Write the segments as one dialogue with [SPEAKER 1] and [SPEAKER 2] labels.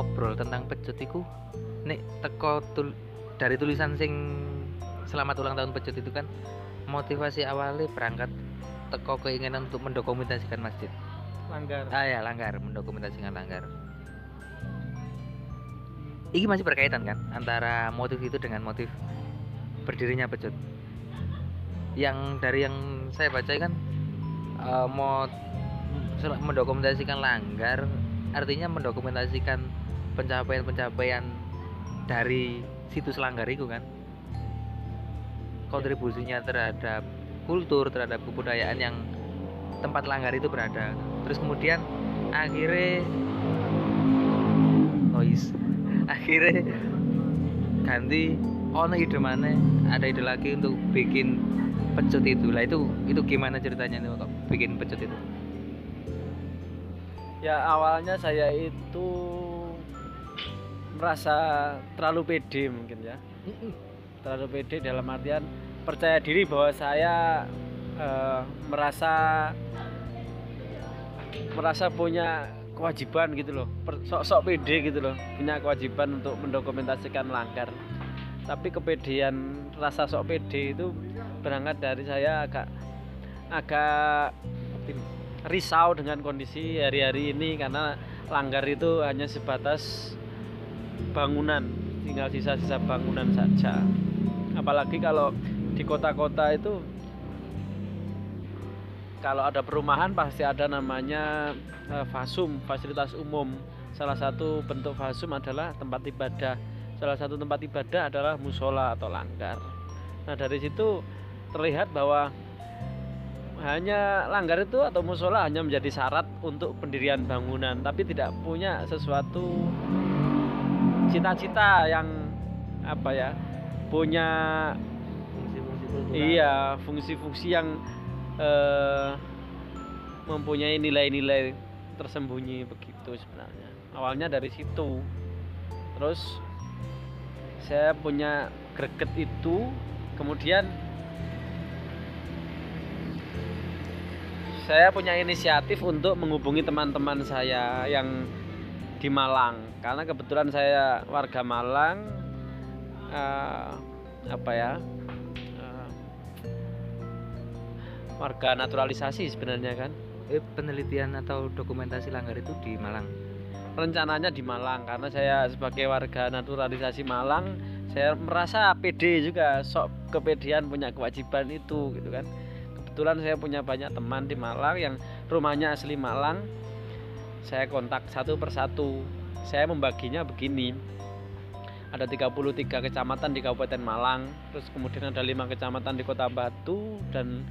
[SPEAKER 1] ngobrol tentang pecut iku nek teko tul dari tulisan sing selamat ulang tahun pecut itu kan motivasi awalnya berangkat teko keinginan untuk mendokumentasikan masjid.
[SPEAKER 2] Langgar.
[SPEAKER 1] Ah ya langgar mendokumentasikan langgar. Ini masih berkaitan kan antara motif itu dengan motif berdirinya pecut? Yang dari yang saya baca kan uh, mau sel- mendokumentasikan langgar artinya mendokumentasikan pencapaian-pencapaian dari situs langgar itu kan? Kontribusinya terhadap kultur terhadap kebudayaan yang tempat langgar itu berada. Terus kemudian akhirnya noise. Akhirnya ganti ono ide mana ada ide lagi untuk bikin pecut itu. Lah itu itu gimana ceritanya nih kok bikin pecut itu?
[SPEAKER 2] Ya awalnya saya itu merasa terlalu pede mungkin ya. Terlalu pede dalam artian percaya diri bahwa saya eh, merasa merasa punya kewajiban gitu loh. Sok-sok pede gitu loh. Punya kewajiban untuk mendokumentasikan langgar tapi kepedean rasa sok pede itu berangkat dari saya agak agak risau dengan kondisi hari-hari ini karena langgar itu hanya sebatas bangunan tinggal sisa-sisa bangunan saja. Apalagi kalau di kota-kota itu kalau ada perumahan pasti ada namanya eh, fasum fasilitas umum. Salah satu bentuk fasum adalah tempat ibadah. Salah satu tempat ibadah adalah musola atau langgar. Nah dari situ terlihat bahwa hanya langgar itu atau musola hanya menjadi syarat untuk pendirian bangunan tapi tidak punya sesuatu cita-cita yang apa ya punya iya fungsi-fungsi yang eh, mempunyai nilai-nilai tersembunyi begitu sebenarnya. Awalnya dari situ. Terus saya punya greget itu kemudian saya punya inisiatif untuk menghubungi teman-teman saya yang di Malang. Karena kebetulan saya warga Malang eh, apa ya eh, warga naturalisasi sebenarnya kan?
[SPEAKER 1] Eh, penelitian atau dokumentasi langgar itu di Malang?
[SPEAKER 2] Rencananya di Malang karena saya sebagai warga naturalisasi Malang saya merasa pede juga sok kepedean punya kewajiban itu gitu kan. Kebetulan saya punya banyak teman di Malang yang rumahnya asli Malang saya kontak satu persatu. Saya membaginya begini. Ada 33 kecamatan di Kabupaten Malang terus kemudian ada lima kecamatan di Kota Batu dan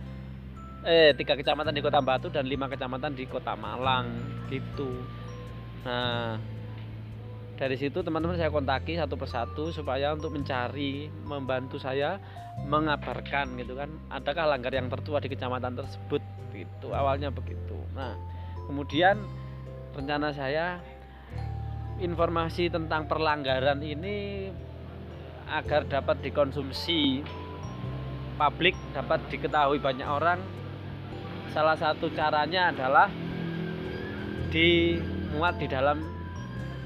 [SPEAKER 2] eh tiga kecamatan di Kota Batu dan lima kecamatan di Kota Malang gitu. Nah dari situ teman-teman saya kontaki satu persatu supaya untuk mencari membantu saya mengabarkan gitu kan. Adakah langgar yang tertua di kecamatan tersebut? Gitu awalnya begitu. Nah kemudian rencana saya informasi tentang perlanggaran ini agar dapat dikonsumsi publik dapat diketahui banyak orang. Salah satu caranya adalah dimuat di dalam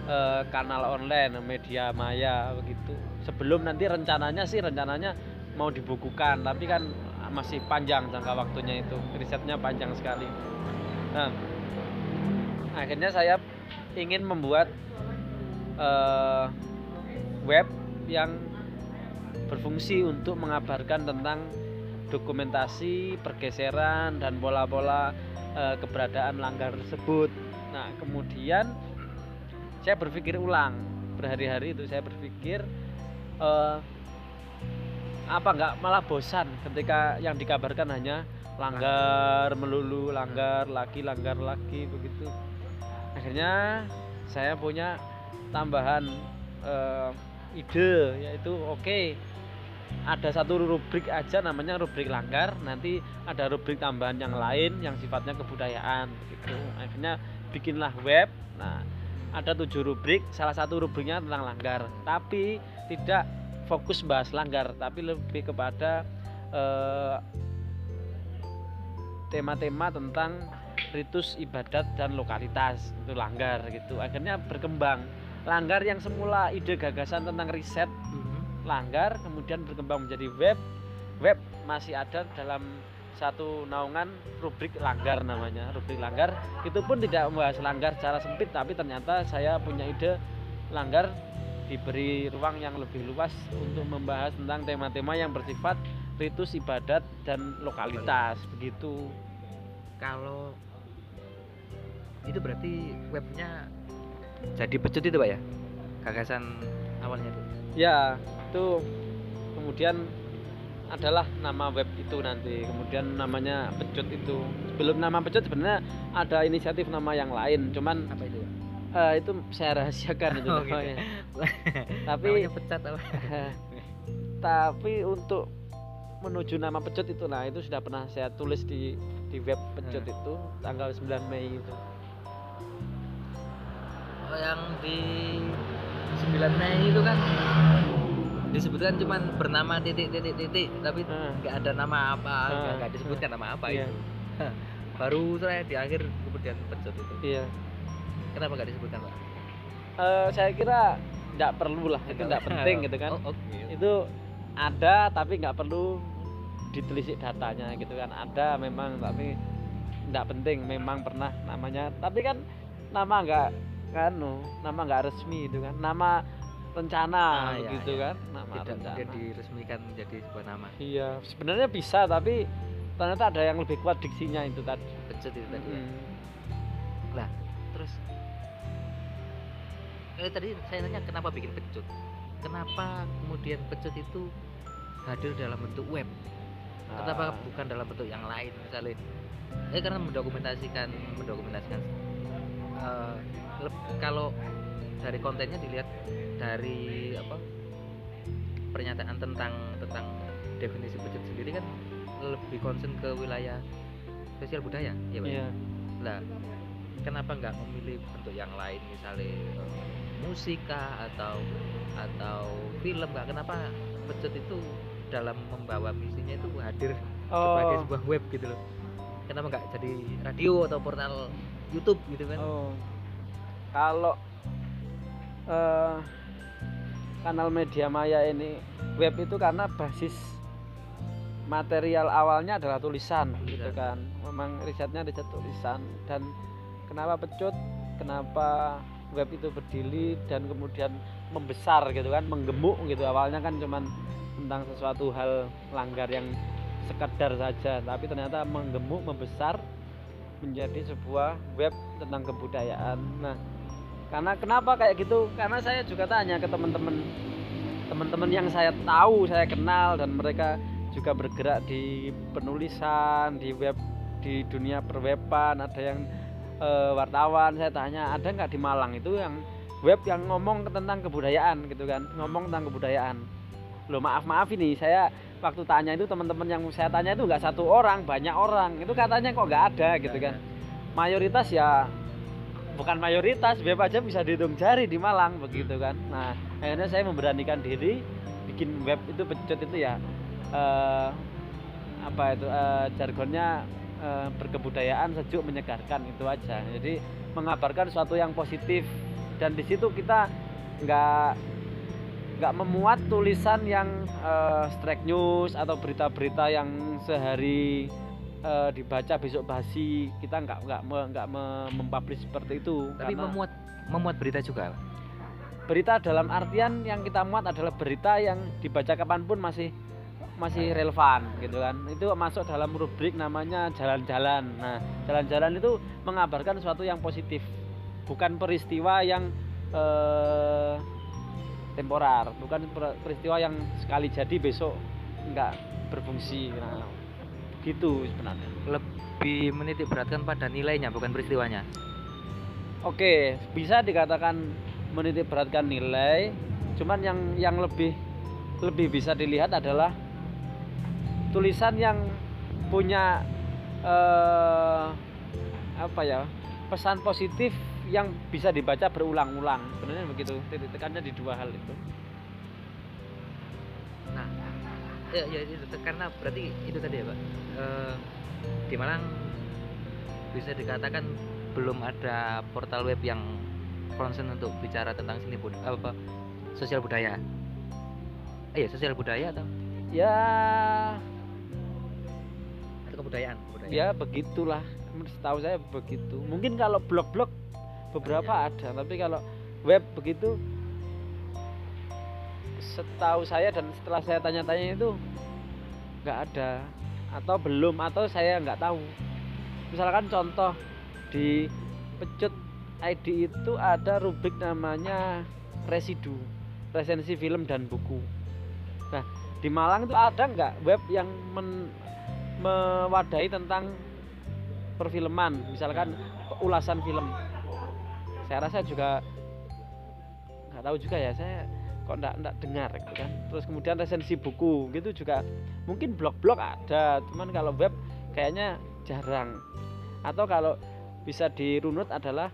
[SPEAKER 2] eh, kanal online media maya begitu. Sebelum nanti rencananya sih rencananya mau dibukukan tapi kan masih panjang jangka waktunya itu. Risetnya panjang sekali. Nah akhirnya saya ingin membuat eh, web yang berfungsi untuk mengabarkan tentang dokumentasi pergeseran dan pola-pola eh, keberadaan langgar tersebut. Nah kemudian saya berpikir ulang berhari-hari itu saya berpikir eh, apa nggak malah bosan ketika yang dikabarkan hanya langgar melulu langgar lagi langgar lagi begitu akhirnya saya punya tambahan eh, ide yaitu oke ada satu rubrik aja namanya rubrik langgar nanti ada rubrik tambahan yang lain yang sifatnya kebudayaan gitu. Akhirnya bikinlah web. Nah ada tujuh rubrik salah satu rubriknya tentang langgar. Tapi tidak fokus bahas langgar tapi lebih kepada eh, tema-tema tentang ritus ibadat dan lokalitas. Itu langgar gitu. Akhirnya berkembang. Langgar yang semula ide gagasan tentang riset
[SPEAKER 1] Mhm.
[SPEAKER 2] langgar kemudian berkembang menjadi web. Web masih ada dalam satu naungan rubrik langgar namanya rubrik langgar. Itu pun tidak membahas langgar secara sempit tapi ternyata saya punya ide langgar diberi ruang yang lebih luas untuk membahas tentang tema-tema yang bersifat ritus ibadat dan lokalitas. Begitu
[SPEAKER 1] kalau itu berarti webnya jadi pecut itu pak ya? Gagasan awalnya itu?
[SPEAKER 2] Ya itu kemudian adalah nama web itu nanti. Kemudian namanya pecut itu. Sebelum nama pecut sebenarnya ada inisiatif nama yang lain. Cuman
[SPEAKER 1] apa itu?
[SPEAKER 2] eh, itu saya rahasiakan itu
[SPEAKER 1] Oh, gitu.
[SPEAKER 2] namanya tapi
[SPEAKER 1] namanya pecat apa?
[SPEAKER 2] Tapi untuk menuju nama pecut itu nah itu sudah pernah saya tulis di di web pecut
[SPEAKER 1] Hmm.
[SPEAKER 2] itu tanggal 9 Mei itu
[SPEAKER 1] yang di 9 Mei itu kan disebutkan cuman bernama titik titik titik tapi
[SPEAKER 2] Hmm.
[SPEAKER 1] nggak ada nama apa
[SPEAKER 2] Hmm.
[SPEAKER 1] nggak nggak disebutkan nama apa
[SPEAKER 2] Iya.
[SPEAKER 1] itu. Baru saya di akhir kemudian pecut itu.
[SPEAKER 2] Iya.
[SPEAKER 1] Kenapa nggak disebutkan pak?
[SPEAKER 2] Eh, saya kira nggak perlu lah itu nggak penting gitu kan.
[SPEAKER 1] Oh, oke.
[SPEAKER 2] itu ada tapi nggak perlu ditelisik datanya gitu kan. Ada memang tapi nggak penting. Memang pernah namanya. Tapi kan nama nggak kan nama nggak resmi itu kan nama rencana
[SPEAKER 1] Ah, iya,
[SPEAKER 2] gitu
[SPEAKER 1] iya.
[SPEAKER 2] kan nama
[SPEAKER 1] tidak
[SPEAKER 2] rencana.
[SPEAKER 1] kemudian diresmikan menjadi sebuah nama.
[SPEAKER 2] Iya sebenarnya bisa tapi ternyata ada yang lebih kuat diksinya itu tadi.
[SPEAKER 1] Pecut itu tadi ya.
[SPEAKER 2] Mm.
[SPEAKER 1] terus? Eh, tadi saya nanya kenapa bikin pecut? Kenapa kemudian pecut itu hadir dalam bentuk web? Kenapa
[SPEAKER 2] Ah,
[SPEAKER 1] bukan dalam bentuk yang lain misalnya? Eh karena mendokumentasikan mendokumentasikan eh, kalau dari kontennya dilihat dari apa pernyataan tentang tentang definisi pecut sendiri kan lebih concern ke wilayah sosial budaya ya Pak?
[SPEAKER 2] iya.
[SPEAKER 1] Lah, kenapa nggak memilih bentuk yang lain misalnya eh, musik kah atau atau film? Nggak kenapa pecut itu dalam membawa misinya itu hadir sebagai
[SPEAKER 2] oh.
[SPEAKER 1] sebuah web gitu loh? Kenapa nggak jadi radio atau portal YouTube gitu kan?
[SPEAKER 2] Oh. Kalau eh, kanal media maya ini web itu karena basis material awalnya adalah tulisan gitu
[SPEAKER 1] Tulisan.
[SPEAKER 2] kan. Memang risetnya riset tulisan dan kenapa pecut, kenapa web itu berdiri dan kemudian membesar gitu kan, menggemuk gitu. Awalnya kan cuman tentang sesuatu hal langgar yang sekedar saja, tapi ternyata menggemuk, membesar menjadi sebuah web tentang kebudayaan. Nah, karena kenapa kayak gitu? Karena saya juga tanya ke teman-teman. Teman-teman yang saya tahu, saya kenal dan mereka juga bergerak di penulisan, di web di dunia perweban, ada yang eh, wartawan, saya tanya, ada nggak di Malang itu yang web yang ngomong tentang kebudayaan? Gitu kan, ngomong tentang kebudayaan. Loh maaf maaf ini. Saya waktu tanya itu teman-teman yang saya tanya itu nggak satu orang banyak orang. Itu katanya kok nggak ada gitu kan. Mayoritas ya bukan mayoritas web aja bisa dihitung jari di Malang begitu kan. Nah akhirnya saya memberanikan diri bikin web itu pecut itu ya. Eh, apa itu eh, jargonnya eh, berkebudayaan sejuk menyegarkan itu aja. Jadi mengabarkan sesuatu yang positif. Dan di situ kita nggak nggak memuat tulisan yang eh, strike news atau berita-berita yang sehari eh, dibaca besok basi kita nggak nggak nggak me- mempublish seperti itu
[SPEAKER 1] tapi memuat memuat berita juga.
[SPEAKER 2] Berita dalam artian yang kita muat adalah berita yang dibaca kapan pun masih masih relevan gitu kan. Itu masuk dalam rubrik namanya jalan-jalan. Nah jalan-jalan itu mengabarkan sesuatu yang positif bukan peristiwa yang eh, temporar bukan per- peristiwa yang sekali jadi besok nggak berfungsi. Nah gitu sebenarnya
[SPEAKER 1] lebih menitik beratkan pada nilainya bukan peristiwanya
[SPEAKER 2] Oke, bisa dikatakan menitik beratkan nilai. Cuman yang yang lebih lebih bisa dilihat adalah tulisan yang punya eh, apa ya pesan positif yang bisa dibaca berulang-ulang. Sebenarnya begitu. Titik tekannya di dua hal itu.
[SPEAKER 1] Ya, ya itu karena berarti itu tadi ya pak. Eh, di Malang bisa dikatakan belum ada portal web yang concern untuk bicara tentang seni bud apa sosial budaya. Eh, iya sosial budaya atau?
[SPEAKER 2] Ya.
[SPEAKER 1] Atau kebudayaan kebudayaan.
[SPEAKER 2] Ya begitulah. Setahu saya begitu. Mungkin kalau blog-blog beberapa
[SPEAKER 1] Iya.
[SPEAKER 2] ada tapi kalau web begitu setahu saya dan setelah saya tanya-tanya itu nggak ada. Atau belum atau saya nggak tahu. Misalkan contoh di pecut ID itu ada rubrik namanya residu resensi film dan buku. Nah di Malang itu ada nggak web yang men- mewadahi tentang perfilman? Misalkan ulasan film. Saya rasa juga nggak tahu juga ya. Saya kok nggak nggak dengar gitu kan. Terus kemudian resensi buku gitu juga mungkin blog-blog ada cuman kalau web kayaknya jarang. Atau kalau bisa dirunut adalah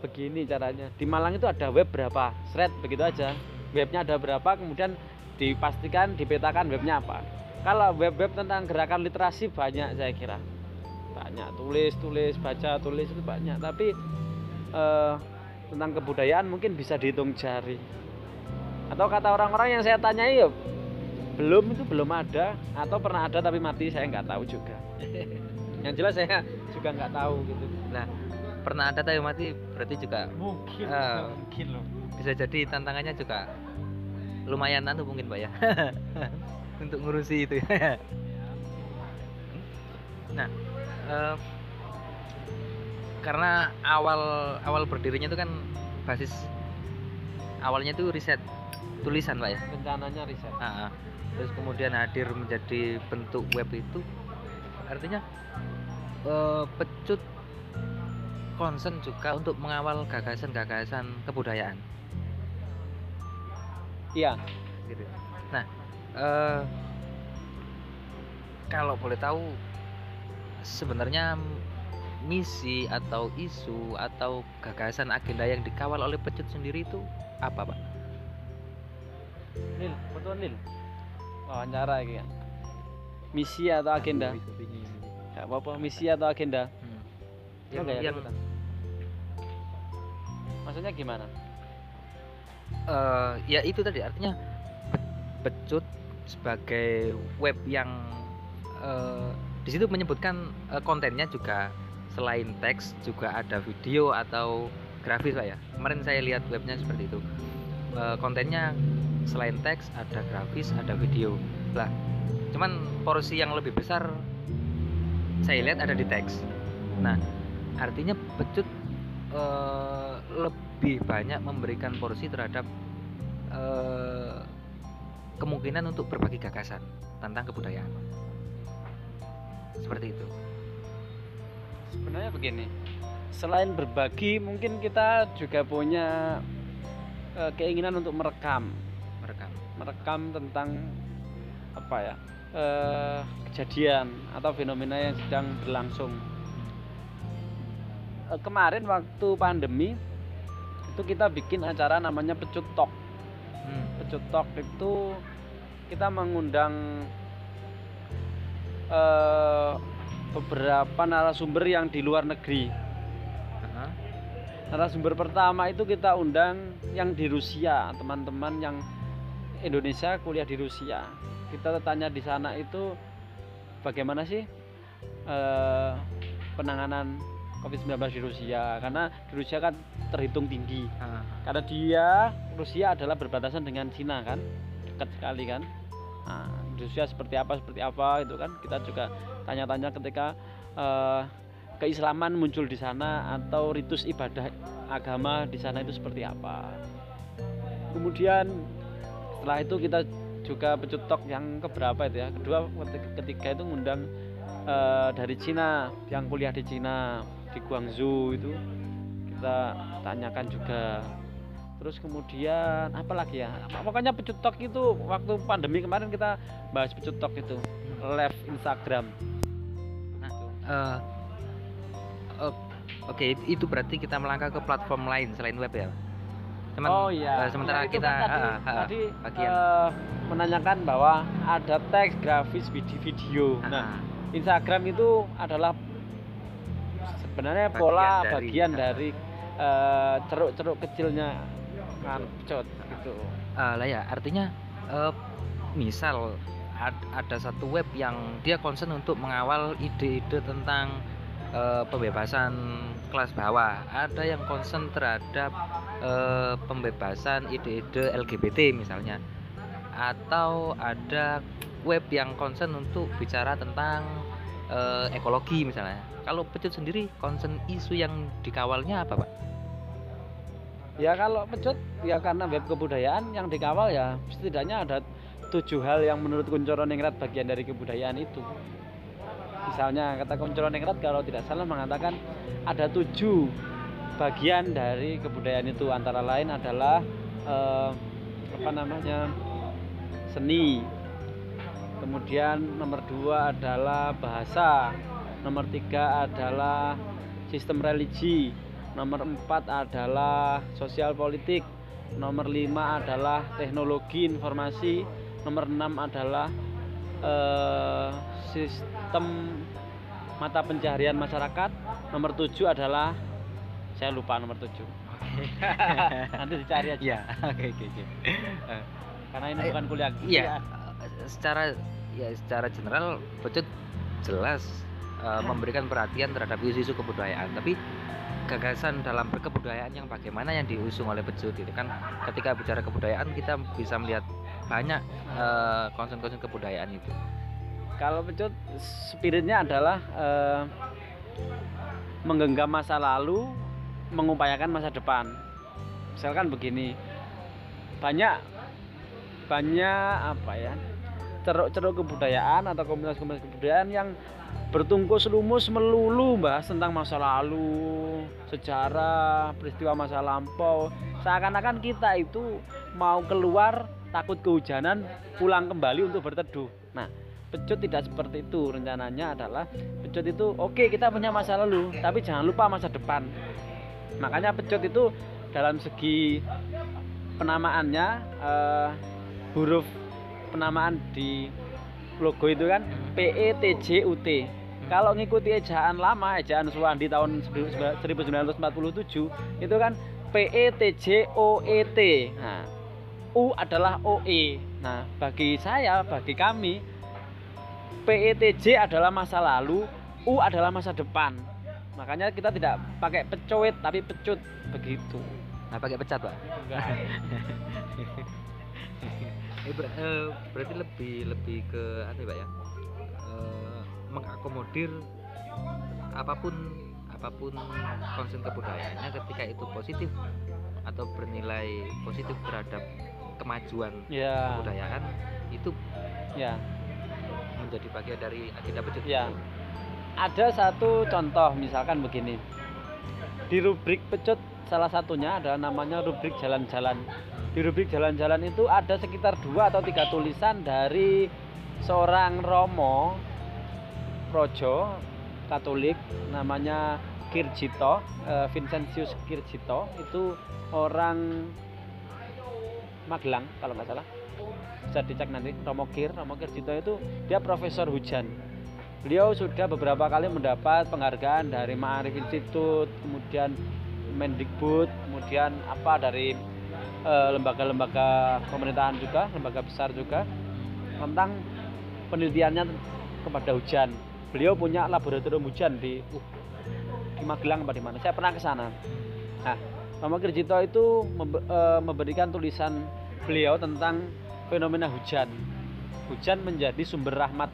[SPEAKER 2] begini caranya di Malang itu ada web berapa? Thread begitu aja. Webnya ada berapa kemudian dipastikan dipetakan webnya apa. Kalau web-web tentang gerakan literasi banyak saya kira. Banyak tulis tulis baca tulis itu banyak. Tapi eh, tentang kebudayaan mungkin bisa dihitung jari atau kata orang-orang yang saya tanyai ya belum itu belum ada. Atau pernah ada tapi mati saya nggak tahu juga. Yang jelas saya juga nggak tahu gitu.
[SPEAKER 1] Nah pernah ada tapi mati berarti juga
[SPEAKER 2] mungkin
[SPEAKER 1] Ah.
[SPEAKER 2] mungkin loh.
[SPEAKER 1] bisa jadi tantangannya juga lumayan anu mungkin pak ya. Untuk ngurusi itu ya. Nah eh, karena awal awal berdirinya itu kan basis awalnya itu riset tulisan pak ya
[SPEAKER 2] rencananya riset
[SPEAKER 1] Ah, ah. terus kemudian hadir menjadi bentuk web itu artinya eh, pecut concern juga untuk mengawal gagasan-gagasan kebudayaan
[SPEAKER 2] iya
[SPEAKER 1] gitu. Nah, eh, kalau boleh tahu sebenarnya misi atau isu atau gagasan agenda yang dikawal oleh pecut sendiri itu apa, Pak?
[SPEAKER 2] Nil betul Nil. Wawancara ini kan? Misi atau agenda? Nggak apa-apa misi atau agenda?
[SPEAKER 1] Hmm.
[SPEAKER 2] Yang,
[SPEAKER 1] Yang, yang
[SPEAKER 2] maksudnya gimana?
[SPEAKER 1] Eh, ya itu tadi artinya pe- pecut sebagai web yang eh, di situ menyebutkan eh, kontennya juga selain teks juga ada video atau grafis pak ya? Kemarin saya lihat webnya seperti itu. Eh, kontennya selain teks ada grafis ada video. Lah cuman porsi yang lebih besar saya lihat ada di teks. Nah artinya pecut eh, lebih banyak memberikan porsi terhadap eh, kemungkinan untuk berbagi gagasan tentang kebudayaan. Seperti itu.
[SPEAKER 2] Sebenarnya begini selain berbagi mungkin kita juga punya eh, keinginan untuk merekam
[SPEAKER 1] merekam
[SPEAKER 2] tentang apa ya eh, kejadian atau fenomena yang sedang berlangsung. Eh, kemarin waktu pandemi itu kita bikin acara namanya pecut talk.
[SPEAKER 1] Hmm,
[SPEAKER 2] pecut talk itu kita mengundang eh, beberapa narasumber yang di luar negeri. Narasumber pertama itu kita undang yang di Rusia teman-teman yang Indonesia kuliah di Rusia. Kita tanya di sana itu bagaimana sih eh, penanganan COVID-19 di Rusia? Karena di Rusia kan terhitung tinggi.
[SPEAKER 1] Ah,
[SPEAKER 2] karena dia Rusia adalah berbatasan dengan Cina kan? Dekat sekali kan? Nah, Rusia seperti apa seperti apa itu kan? Kita juga tanya-tanya ketika eh, keislaman muncul di sana atau ritus ibadah agama di sana itu seperti apa. Kemudian setelah itu kita juga pecutok yang keberapa itu ya. Kedua ketiga itu ngundang eh, dari Cina yang kuliah di Cina di Guangzhou itu. Kita tanyakan juga. Terus kemudian apa lagi ya? Pokoknya pecutok itu waktu pandemi kemarin kita bahas pecutok itu. Live Instagram.
[SPEAKER 1] Nah, eh, o- oke itu berarti kita melangkah ke platform lain selain web ya Cuman,
[SPEAKER 2] oh iya.
[SPEAKER 1] eh, sementara
[SPEAKER 2] Nah,
[SPEAKER 1] kita
[SPEAKER 2] kan tadi,
[SPEAKER 1] ah, ah, ah,
[SPEAKER 2] tadi
[SPEAKER 1] bagian.
[SPEAKER 2] eh, menanyakan bahwa ada teks grafis video video nah
[SPEAKER 1] Ah,
[SPEAKER 2] Instagram itu adalah sebenarnya
[SPEAKER 1] Bagian
[SPEAKER 2] pola
[SPEAKER 1] dari-
[SPEAKER 2] bagian
[SPEAKER 1] ah.
[SPEAKER 2] dari eh, ceruk-ceruk kecilnya kan pecut gitu.
[SPEAKER 1] Ah, lah ya artinya eh, misal ad- ada satu web yang dia concern untuk mengawal ide-ide tentang eh, pembebasan kelas bawah. Ada yang concern terhadap eh, pembebasan ide-ide LGBT misalnya. Atau ada web yang concern untuk bicara tentang eh, ekologi misalnya. Kalau pecut sendiri concern isu yang dikawalnya apa pak?
[SPEAKER 2] Ya kalau pecut ya karena web kebudayaan yang dikawal ya setidaknya ada tujuh hal yang menurut Kuncoro Ningrat bagian dari kebudayaan itu misalnya kata Kuncoro Ningrat kalau tidak salah mengatakan ada tujuh bagian dari kebudayaan itu. Antara lain adalah eh, apa namanya seni. Kemudian nomor dua adalah bahasa. Nomor tiga adalah sistem religi. Nomor empat adalah sosial politik. Nomor lima adalah teknologi informasi. Nomor enam adalah eh, sistem mata pencaharian masyarakat nomor tujuh adalah saya lupa nomor tujuh. Nanti dicari aja.
[SPEAKER 1] Ya oke oke oke.
[SPEAKER 2] Karena ini
[SPEAKER 1] Eh,
[SPEAKER 2] bukan kuliah.
[SPEAKER 1] Iya, eh, secara ya secara general Pecut jelas eh, memberikan perhatian terhadap isu-isu kebudayaan, tapi gagasan dalam berkebudayaan yang bagaimana yang diusung oleh Pecut itu kan? Ketika bicara kebudayaan kita bisa melihat banyak eh, konsen-konsen kebudayaan itu.
[SPEAKER 2] Kalau pecut spiritnya adalah eh, menggenggam masa lalu, mengupayakan masa depan. Misalkan begini, banyak banyak apa ya ceruk-ceruk kebudayaan atau komunitas-komunitas kebudayaan yang bertungkus lumus melulu bahas tentang masa lalu, sejarah, peristiwa masa lampau. Seakan-akan kita itu mau keluar takut kehujanan, pulang kembali untuk berteduh. Nah, pecut tidak seperti itu. Rencananya adalah pecut itu oke kita punya masa lalu, tapi jangan lupa masa depan. Makanya pecut itu dalam segi penamaannya eh, huruf penamaan di logo itu kan P E T J U T. Kalau ngikuti ejaan lama, ejaan Suwandi tahun 1947 itu kan P E T J O E T. Nah, U adalah O E. Nah, bagi saya, bagi kami P E T J adalah masa lalu, U adalah masa depan. Makanya kita tidak pakai pecoit tapi pecut begitu.
[SPEAKER 1] Nah, pakai pecat, Pak. Eh, ber- eh, berarti lebih lebih ke apa ya, Pak ya? Eh, mengakomodir apa pun apa pun konsen kebudayaannya ketika itu positif atau bernilai positif terhadap kemajuan
[SPEAKER 2] Ya,
[SPEAKER 1] kebudayaan itu
[SPEAKER 2] ya.
[SPEAKER 1] menjadi bagian dari agenda pecut.
[SPEAKER 2] Ya. Ada satu contoh misalkan begini. Di rubrik pecut salah satunya ada namanya rubrik jalan-jalan. Di rubrik jalan-jalan itu ada sekitar dua atau tiga tulisan dari seorang Romo Projo Katolik namanya Kirjito eh, Vincentius Kirjito itu orang Magelang kalau nggak salah. Bisa dicek nanti. Romo Kir Romo Kirjito itu dia profesor hujan. Beliau sudah beberapa kali mendapat penghargaan dari Ma'arif Institute kemudian Mendikbud kemudian apa dari eh, lembaga-lembaga pemerintahan juga lembaga besar juga tentang penelitiannya kepada hujan. Beliau punya laboratorium hujan di uh, di Magelang apa di mana? Saya pernah ke sana. Nah Romo Kirjito itu eh, memberikan tulisan beliau tentang fenomena hujan. Hujan menjadi sumber rahmat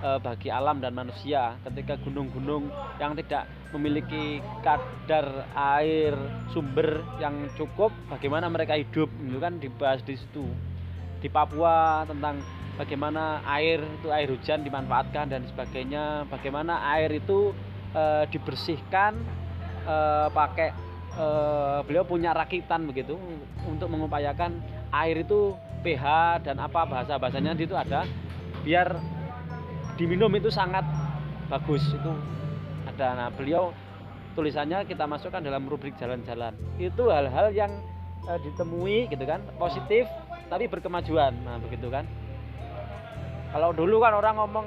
[SPEAKER 2] eh, bagi alam dan manusia ketika gunung-gunung yang tidak memiliki kadar air sumber yang cukup bagaimana mereka hidup itu kan dibahas di situ. Di Papua tentang bagaimana air itu air hujan dimanfaatkan dan sebagainya bagaimana air itu eh, dibersihkan eh, pakai eh, beliau punya rakitan begitu untuk mengupayakan air itu pH dan apa bahasa bahasanya itu ada biar diminum itu sangat bagus. Itu ada. Nah beliau tulisannya kita masukkan dalam rubrik jalan-jalan. Itu hal-hal yang eh, ditemui gitu kan positif tapi berkemajuan. Nah begitu kan. Kalau dulu kan orang ngomong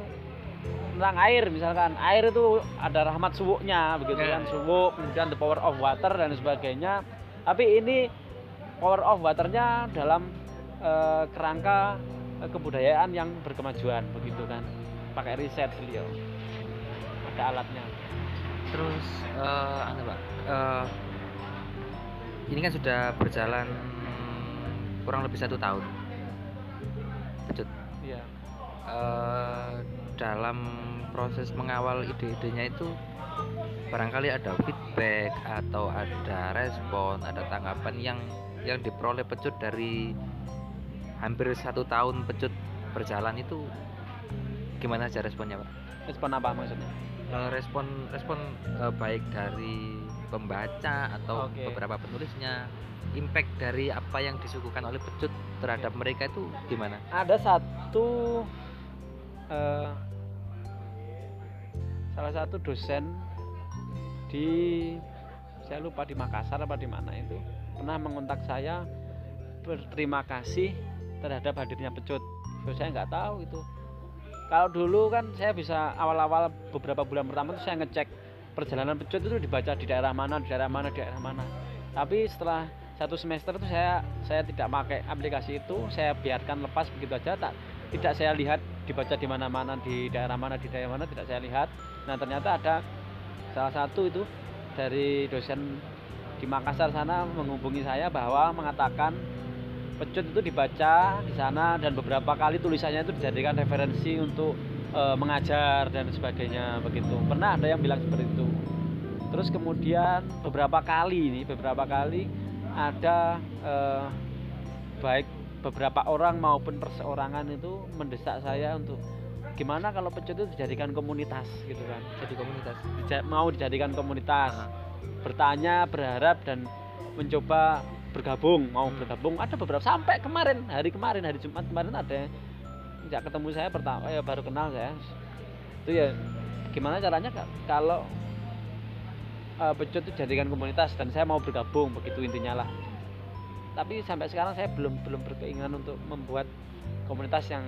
[SPEAKER 2] tentang air misalkan air itu ada rahmat suwuknya begitu
[SPEAKER 1] Ya.
[SPEAKER 2] kan suwuk kemudian the power of water dan sebagainya. Tapi ini power of waternya dalam eh, kerangka eh, kebudayaan yang berkemajuan begitu kan? Pakai riset beliau. Ada alatnya.
[SPEAKER 1] Terus eh anu pak eh, ini kan sudah berjalan kurang lebih satu tahun. Pecut.
[SPEAKER 2] iya.
[SPEAKER 1] Eh, dalam proses mengawal ide-idenya itu barangkali ada feedback atau ada respon ada tanggapan yang yang diperoleh pecut dari hampir satu tahun pecut berjalan itu gimana saja responnya pak?
[SPEAKER 2] Respon apa maksudnya?
[SPEAKER 1] Eh, respon respon eh, baik dari pembaca atau
[SPEAKER 2] Oke.
[SPEAKER 1] beberapa penulisnya impact dari apa yang disuguhkan oleh pecut terhadap mereka itu gimana?
[SPEAKER 2] Ada satu eh, salah satu dosen di saya lupa di Makassar apa di mana itu pernah mengontak saya berterima kasih terhadap hadirnya pecut Terus saya nggak tahu itu. Kalau dulu kan saya bisa awal-awal beberapa bulan pertama itu saya ngecek perjalanan pecut itu dibaca di daerah mana di daerah mana di daerah mana. Tapi setelah satu semester itu saya saya tidak pakai aplikasi itu saya biarkan lepas begitu aja tak tidak saya lihat dibaca di mana-mana di daerah mana di daerah mana tidak saya lihat. Nah ternyata ada salah satu itu dari dosen di Makassar sana menghubungi saya bahwa mengatakan pecut itu dibaca di sana dan beberapa kali tulisannya itu dijadikan referensi untuk eh, mengajar dan sebagainya begitu. Pernah ada yang bilang seperti itu. Terus kemudian beberapa kali ini beberapa kali ada eh, baik beberapa orang maupun perseorangan itu mendesak saya untuk gimana kalau pecut itu dijadikan komunitas gitu kan.
[SPEAKER 1] Jadi komunitas.
[SPEAKER 2] Dija- mau dijadikan komunitas.
[SPEAKER 1] Ah.
[SPEAKER 2] Bertanya berharap dan mencoba bergabung mau
[SPEAKER 1] Hmm.
[SPEAKER 2] bergabung. Ada beberapa sampai kemarin hari kemarin hari Jumat kemarin ada sejak ketemu saya pertama ya baru kenal saya itu ya gimana caranya kalau eh, pecut itu jadikan komunitas dan saya mau bergabung begitu intinya lah. Tapi sampai sekarang saya belum belum berkeinginan untuk membuat komunitas yang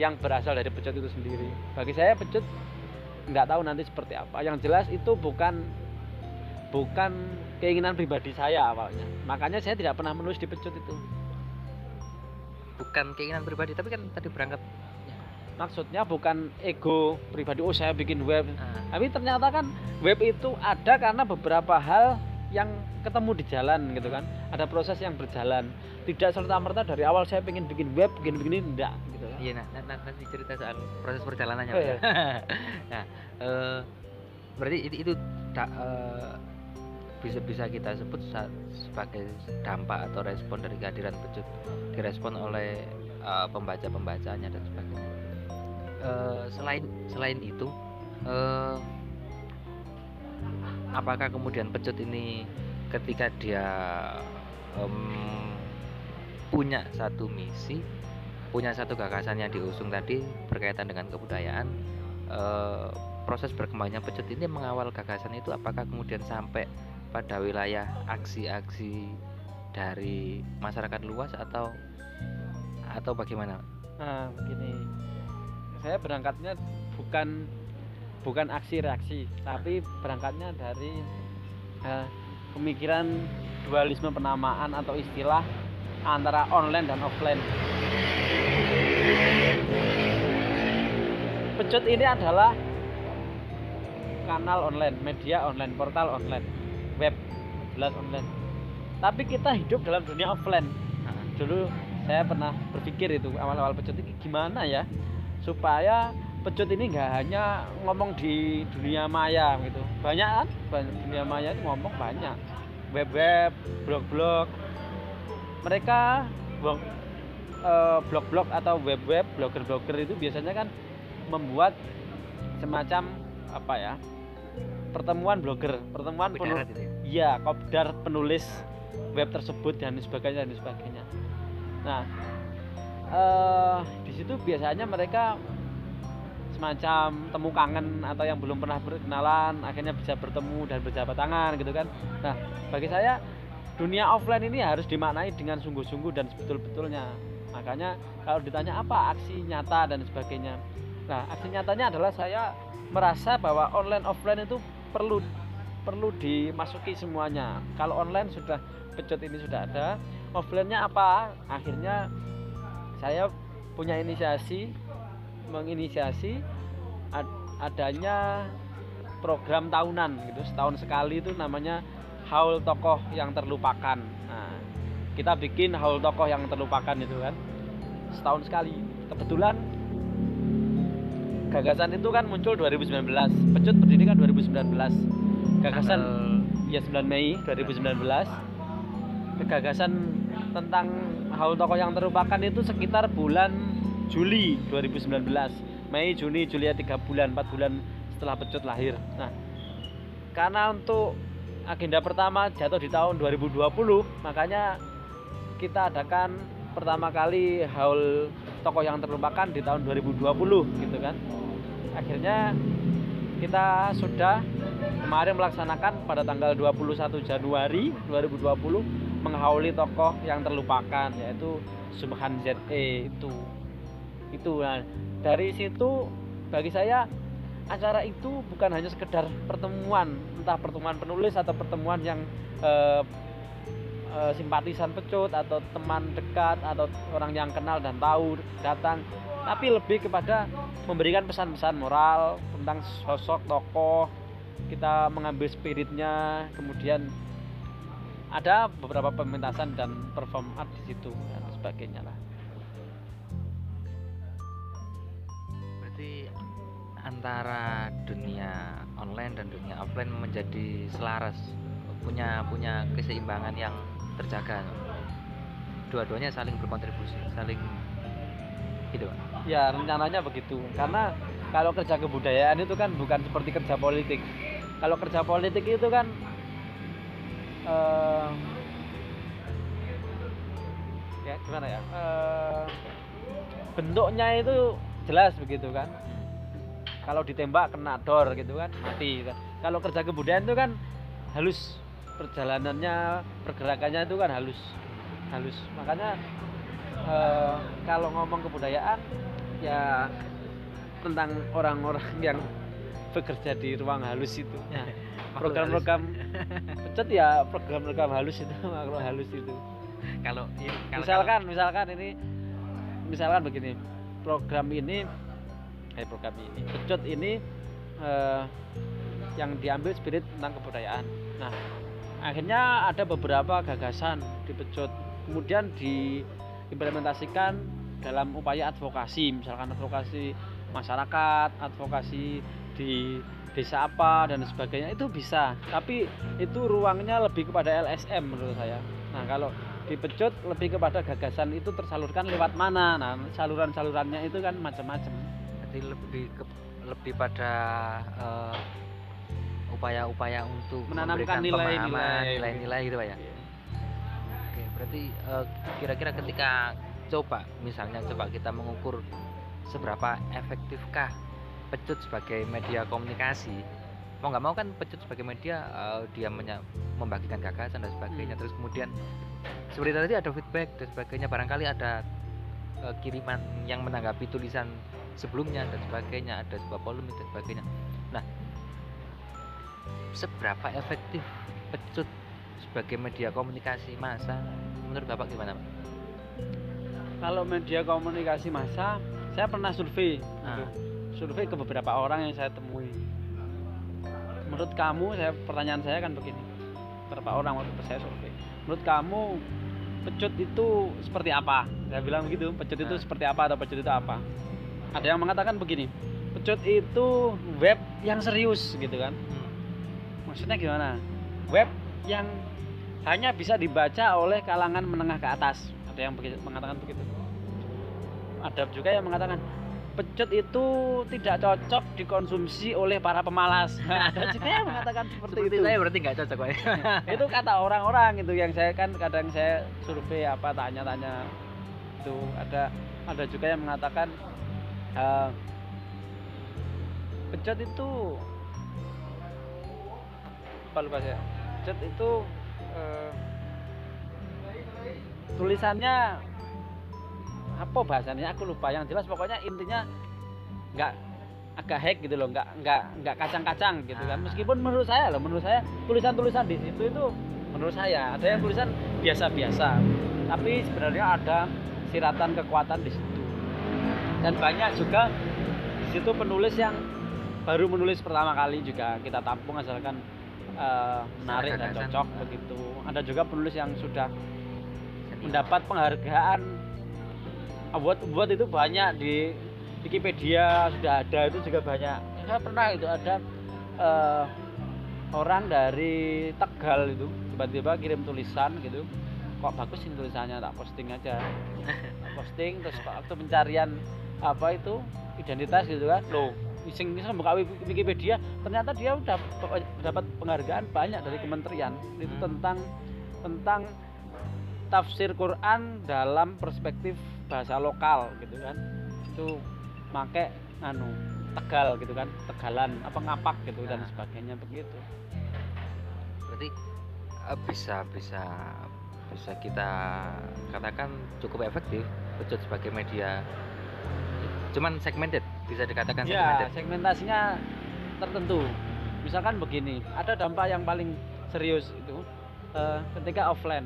[SPEAKER 2] yang berasal dari pecut itu sendiri. Bagi saya pecut nggak tahu nanti seperti apa. Yang jelas itu bukan bukan keinginan pribadi saya awalnya. Makanya saya tidak pernah menulis di pecut itu.
[SPEAKER 1] Bukan keinginan pribadi tapi kan tadi berangkat.
[SPEAKER 2] Maksudnya bukan ego pribadi oh saya bikin web.
[SPEAKER 1] Ah,
[SPEAKER 2] tapi ternyata kan web itu ada karena beberapa hal yang ketemu di jalan gitu kan. Ada proses yang berjalan. Tidak serta merta dari awal saya pengen bikin web bikin begini enggak gitu kan.
[SPEAKER 1] Iya nah, nah, nah, nanti cerita soal proses perjalanannya
[SPEAKER 2] Oh, iya.
[SPEAKER 1] nah eh, berarti itu, itu da- eh, bisa bisa kita sebut sebagai dampak atau respon dari kehadiran pecut direspon oleh eh, pembaca pembacanya dan sebagainya. Eh, selain selain itu eh, apakah kemudian pecut ini ketika dia em, punya satu misi punya satu gagasan yang diusung tadi berkaitan dengan kebudayaan eh, proses berkembangnya pecut ini mengawal gagasan itu apakah kemudian sampai pada wilayah aksi-aksi dari masyarakat luas atau atau bagaimana?
[SPEAKER 2] Nah begini. Saya berangkatnya bukan bukan aksi reaksi tapi berangkatnya dari eh, pemikiran dualisme penamaan atau istilah antara online dan offline. Pecut ini adalah kanal online media online portal online web jelas online. Tapi kita hidup dalam dunia offline. Dulu saya pernah berpikir itu awal-awal pecut ini gimana ya supaya pecut ini nggak hanya ngomong di dunia maya gitu. Banyak kan? Banyak dunia maya itu ngomong banyak. Web-web blog-blog. Mereka blog eh, blog-blog atau web-web blogger-blogger itu biasanya kan membuat semacam apa ya pertemuan blogger pertemuan penulis
[SPEAKER 1] gitu ya?
[SPEAKER 2] Iya, kopdar penulis web tersebut dan sebagainya dan sebagainya. Nah, eh di situ biasanya mereka semacam temu kangen atau yang belum pernah berkenalan akhirnya bisa bertemu dan berjabat tangan gitu kan. Nah, bagi saya dunia offline ini harus dimaknai dengan sungguh-sungguh dan sebetul-betulnya. Makanya kalau ditanya apa aksi nyata dan sebagainya, nah aksi nyatanya adalah saya merasa bahwa online offline itu perlu perlu dimasuki semuanya. Kalau online sudah pecut ini sudah ada. Offline-nya apa? Akhirnya saya punya inisiasi menginisiasi ad- adanya program tahunan gitu. Setahun sekali itu namanya haul tokoh yang terlupakan. Nah kita bikin haul tokoh yang terlupakan itu kan. Setahun sekali. Kebetulan gagasan itu kan muncul 2019 pecut berdiri kan 2019 gagasan ya 9 Mei 2019 gagasan tentang haul tokoh yang terlupakan itu sekitar bulan Juli 2019 Mei Juni Juli ya 3 bulan 4 bulan setelah pecut lahir. Nah karena untuk agenda pertama jatuh di tahun 2020 makanya kita adakan pertama kali haul tokoh yang terlupakan di tahun 2020 gitu kan akhirnya kita sudah kemarin melaksanakan pada tanggal 21 Januari 2020 menghauli tokoh yang terlupakan yaitu Subhan ZE itu. Itu nah dari situ bagi saya acara itu bukan hanya sekedar pertemuan entah pertemuan penulis atau pertemuan yang eh, eh, simpatisan pecut atau teman dekat atau orang yang kenal dan tahu datang tapi lebih kepada memberikan pesan-pesan moral tentang sosok tokoh kita mengambil spiritnya kemudian ada beberapa pementasan dan perform art di situ dan sebagainya lah
[SPEAKER 1] berarti antara dunia online dan dunia offline menjadi selaras punya punya keseimbangan yang terjaga dua-duanya saling berkontribusi saling gitu Pak.
[SPEAKER 2] Ya rencananya begitu. Karena kalau kerja kebudayaan itu kan bukan seperti kerja politik. Kalau kerja politik itu kan eh, ya gimana ya? Eh, bentuknya itu jelas begitu kan. Kalau ditembak kena dor gitu kan mati kan. kalau kerja kebudayaan itu kan halus. Perjalanannya pergerakannya itu kan halus. Halus. Makanya eh, kalau ngomong kebudayaan ya tentang orang-orang yang bekerja di ruang halus itu.
[SPEAKER 1] Ya,
[SPEAKER 2] program-program pecet ya program-program halus itu makhluk halus itu.
[SPEAKER 1] Kalau kalau-
[SPEAKER 2] misalkan misalkan ini misalkan begini program ini eh program ini pecut ini eh, yang diambil spirit tentang kebudayaan. Nah akhirnya ada beberapa gagasan di pecut. Kemudian diimplementasikan dalam upaya advokasi misalkan advokasi masyarakat advokasi di desa apa dan sebagainya itu bisa. Tapi itu ruangnya lebih kepada LSM menurut saya. Nah kalau dipecut lebih kepada gagasan itu tersalurkan lewat mana? Nah saluran-salurannya itu kan macam-macam.
[SPEAKER 1] Berarti lebih ke, lebih pada eh, upaya-upaya untuk
[SPEAKER 2] Menanamkan nilai-nilai.
[SPEAKER 1] nilai-nilai gitu pak ya? Oke, berarti eh, kira-kira ketika coba misalnya coba kita mengukur seberapa efektifkah pecut sebagai media komunikasi mau nggak mau kan pecut sebagai media eh, dia membagikan gagasan dan sebagainya
[SPEAKER 2] Hmm.
[SPEAKER 1] terus kemudian seperti tadi ada feedback dan sebagainya barangkali ada eh, kiriman yang menanggapi tulisan sebelumnya dan sebagainya ada sebuah polemik dan sebagainya nah seberapa efektif pecut sebagai media komunikasi massa menurut bapak gimana Pak?
[SPEAKER 2] Kalau media komunikasi massa saya pernah survei.
[SPEAKER 1] Ah.
[SPEAKER 2] gitu. survei ke beberapa orang yang saya temui. Menurut kamu saya pertanyaan saya kan begini. Beberapa orang waktu saya survei. Menurut kamu pecut itu seperti apa? Saya bilang begitu pecut itu
[SPEAKER 1] Ah.
[SPEAKER 2] seperti apa atau pecut itu apa? Ada yang mengatakan begini pecut itu web yang serius gitu kan. Maksudnya gimana? Web yang hanya bisa dibaca oleh kalangan menengah ke atas. Ada yang begitu, mengatakan begitu ada juga yang mengatakan pecut itu tidak cocok dikonsumsi oleh para pemalas. Ada juga yang mengatakan seperti,
[SPEAKER 1] seperti
[SPEAKER 2] itu.
[SPEAKER 1] saya berarti nggak cocok Pak.
[SPEAKER 2] Itu kata orang-orang itu yang saya kan kadang saya survei apa tanya-tanya itu. Ada ada juga yang mengatakan eh, pecut itu apa lupa saya? Pecut itu eh, tulisannya apa bahasanya? Aku lupa. Yang jelas pokoknya intinya nggak agak hack gitu loh. Nggak nggak nggak kacang-kacang gitu kan.
[SPEAKER 1] Ah.
[SPEAKER 2] meskipun menurut saya loh menurut saya tulisan-tulisan di situ itu menurut saya ada yang tulisan biasa-biasa. Tapi sebenarnya ada siratan kekuatan di situ. Dan banyak juga di situ penulis yang baru menulis pertama kali juga kita tampung asalkan eh, menarik dan cocok begitu. Ada juga penulis yang sudah mendapat penghargaan award itu banyak di Wikipedia sudah ada itu juga banyak. Saya pernah itu ada eh, orang dari Tegal itu tiba-tiba kirim tulisan gitu. Kok bagus ini tulisannya tak posting aja. Tak posting terus waktu pencarian apa itu identitas gitu kan. Loh iseng iseng buka Wiki- Wikipedia ternyata dia udah dapat penghargaan banyak dari kementerian. Itu
[SPEAKER 1] Hmm.
[SPEAKER 2] tentang tentang tafsir Quran dalam perspektif bahasa lokal gitu kan. Itu make anu tegal gitu kan tegalan apa ngapak gitu dan
[SPEAKER 1] Nah.
[SPEAKER 2] sebagainya begitu.
[SPEAKER 1] Berarti eh, bisa bisa bisa kita katakan cukup efektif Becut sebagai media. Cuman segmented bisa dikatakan
[SPEAKER 2] ya
[SPEAKER 1] segmented.
[SPEAKER 2] segmentasinya tertentu. Misalkan begini ada dampak yang paling serius itu eh, ketika offline.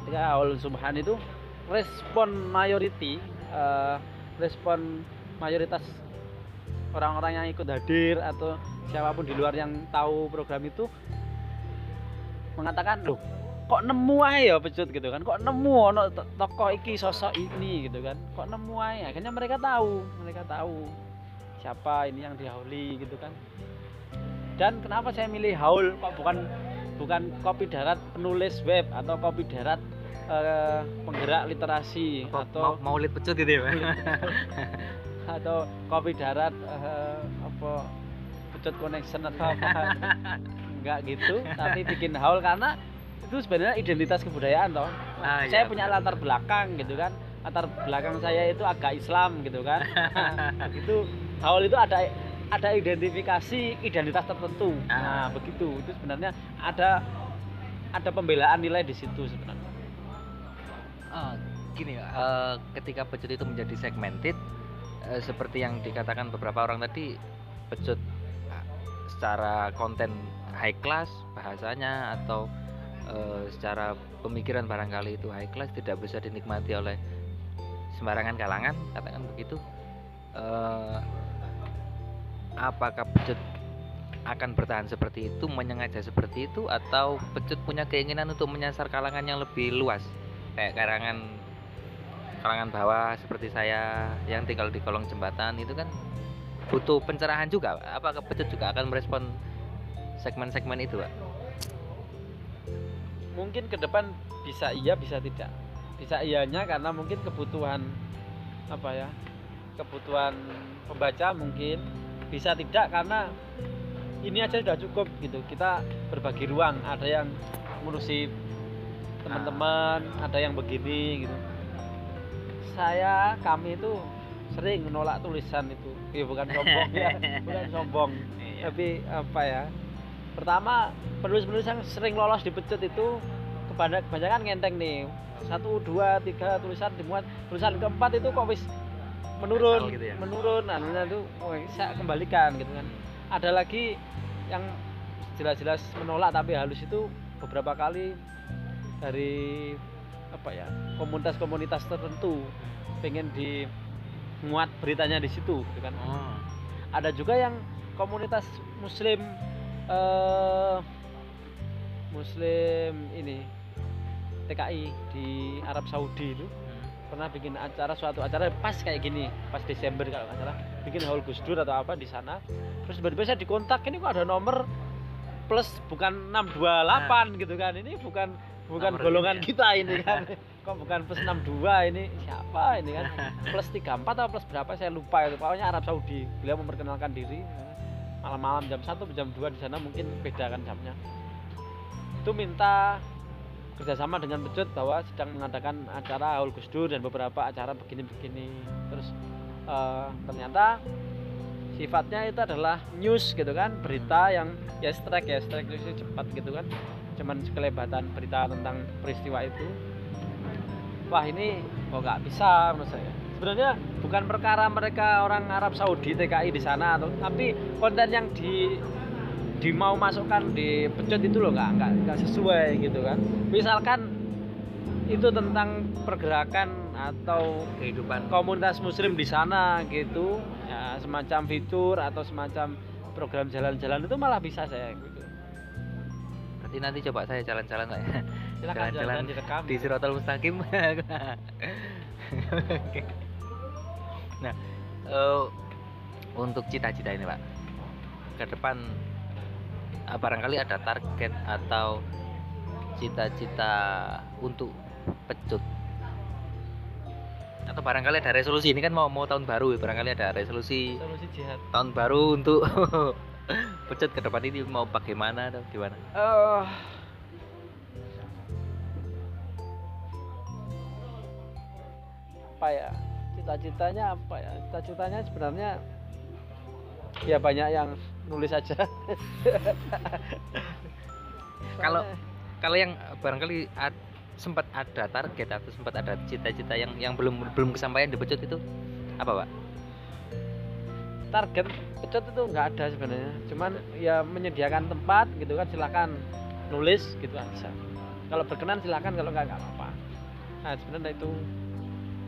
[SPEAKER 2] Ketika awal subhan itu respon mayority eh, respon mayoritas orang-orang yang ikut hadir atau siapa pun di luar yang tahu program itu mengatakan loh kok nemu aja ya pecut gitu kan. Kok nemu ono to- tokoh iki sosok ini gitu kan. Kok nemu aja? Akhirnya mereka tahu mereka tahu siapa ini yang dihauli gitu kan. Dan kenapa saya milih haul? Kok bukan bukan kopi darat penulis web atau kopi darat eh, penggerak literasi atau
[SPEAKER 1] mau, maulid pecut gitu ya
[SPEAKER 2] atau kopi darat eh, apa pecut connection atau apa. Enggak gitu tapi bikin haul karena itu sebenarnya identitas kebudayaan toh.
[SPEAKER 1] Ah,
[SPEAKER 2] saya
[SPEAKER 1] iya,
[SPEAKER 2] punya
[SPEAKER 1] benar.
[SPEAKER 2] latar belakang gitu kan. Latar belakang saya itu agak Islam gitu kan. Itu haul itu ada ada identifikasi identitas tertentu. Nah
[SPEAKER 1] Ah.
[SPEAKER 2] begitu. Itu sebenarnya ada ada pembelaan nilai di situ sebenarnya
[SPEAKER 1] Ah, gini eh, ketika pecut itu menjadi segmented eh, seperti yang dikatakan beberapa orang tadi pecut ah, secara konten high class bahasanya atau eh, secara pemikiran barangkali itu high class tidak bisa dinikmati oleh sembarangan kalangan katakan begitu Eh, apakah pecut akan bertahan seperti itu menyengaja seperti itu atau pecut punya keinginan untuk menyasar kalangan yang lebih luas kayak kalangan kalangan bawah seperti saya yang tinggal di kolong jembatan itu kan butuh pencerahan juga Pak. apakah pecut juga akan merespon segmen-segmen itu Pak?
[SPEAKER 2] mungkin ke depan bisa iya bisa tidak bisa iyanya karena mungkin kebutuhan apa ya kebutuhan pembaca mungkin bisa tidak karena ini aja sudah cukup gitu kita berbagi ruang ada yang ngurusi teman-teman ada yang begini gitu. Saya kami itu sering menolak tulisan itu. Ya bukan sombong ya bukan sombong. Tapi apa ya pertama penulis-penulis yang sering lolos di pecut itu kebanyakan, kebanyakan ngenteng nih. Satu dua tiga tulisan dimuat. Tulisan keempat itu kok wis menurun
[SPEAKER 1] gitu ya?
[SPEAKER 2] menurun. Anunya itu oh, saya kembalikan gitu kan. Ada lagi yang jelas-jelas menolak tapi halus itu beberapa kali dari apa ya komunitas-komunitas tertentu pengen dimuat beritanya di situ gitu kan.
[SPEAKER 1] Oh.
[SPEAKER 2] ada juga yang komunitas muslim eh muslim ini TKI di Arab Saudi itu. Pernah bikin acara suatu acara pas kayak gini pas Desember kalau nggak salah. Bikin haul Gus Dur atau apa di sana. Terus tiba-tiba saya dikontak ini kok ada nomor plus bukan 628 gitu kan. Ini bukan bukan
[SPEAKER 1] Nomor
[SPEAKER 2] golongan
[SPEAKER 1] ini ya.
[SPEAKER 2] kita ini kan. Kok bukan plus 62 ini? Siapa ini kan? Plus 34 atau plus berapa? Saya lupa itu. Pokoknya Arab Saudi. Beliau memperkenalkan diri. Malam-malam jam 1 jam 2 di sana mungkin beda kan jamnya. Itu minta kerjasama dengan Pecut bahwa sedang mengadakan acara Haul Gus Dur dan beberapa acara begini-begini. Terus eh, ternyata sifatnya itu adalah news gitu kan. Berita yang ya strike ya strike itu cepat gitu kan cuman sekelebatan berita tentang peristiwa itu. Wah ini kok nggak bisa menurut saya. Sebenarnya bukan perkara mereka orang Arab Saudi TKI di sana atau tapi konten yang di di mau masukkan di pecut itu loh nggak nggak sesuai gitu kan. Misalkan itu tentang pergerakan atau
[SPEAKER 1] kehidupan
[SPEAKER 2] komunitas muslim di sana gitu ya semacam fitur atau semacam program jalan-jalan itu malah bisa saya gitu
[SPEAKER 1] nanti nanti coba saya jalan-jalan lah ya. Jalan-jalan di Siratal Mustaqim. Oke. nah eh, untuk cita-cita ini pak. Ke depan eh, barangkali ada target atau cita-cita untuk pecut. Atau barangkali ada resolusi. Ini kan mau mau tahun baru barangkali ada resolusi
[SPEAKER 2] solusi jihad.
[SPEAKER 1] tahun baru untuk pecut ke depan ini mau bagaimana atau gimana?
[SPEAKER 2] Eh, apa ya? Cita-citanya apa ya? Cita-citanya sebenarnya ya banyak yang nulis aja.
[SPEAKER 1] Kalau- kalau yang barangkali ad- sempat ada target atau sempat ada cita-cita yang yang belum belum kesampaian di pecut itu apa pak
[SPEAKER 2] target pecut itu nggak ada sebenarnya. Cuman ya menyediakan tempat gitu kan silakan nulis gitu aja kalau berkenan silakan kalau nggak nggak apa-apa. Nah sebenarnya itu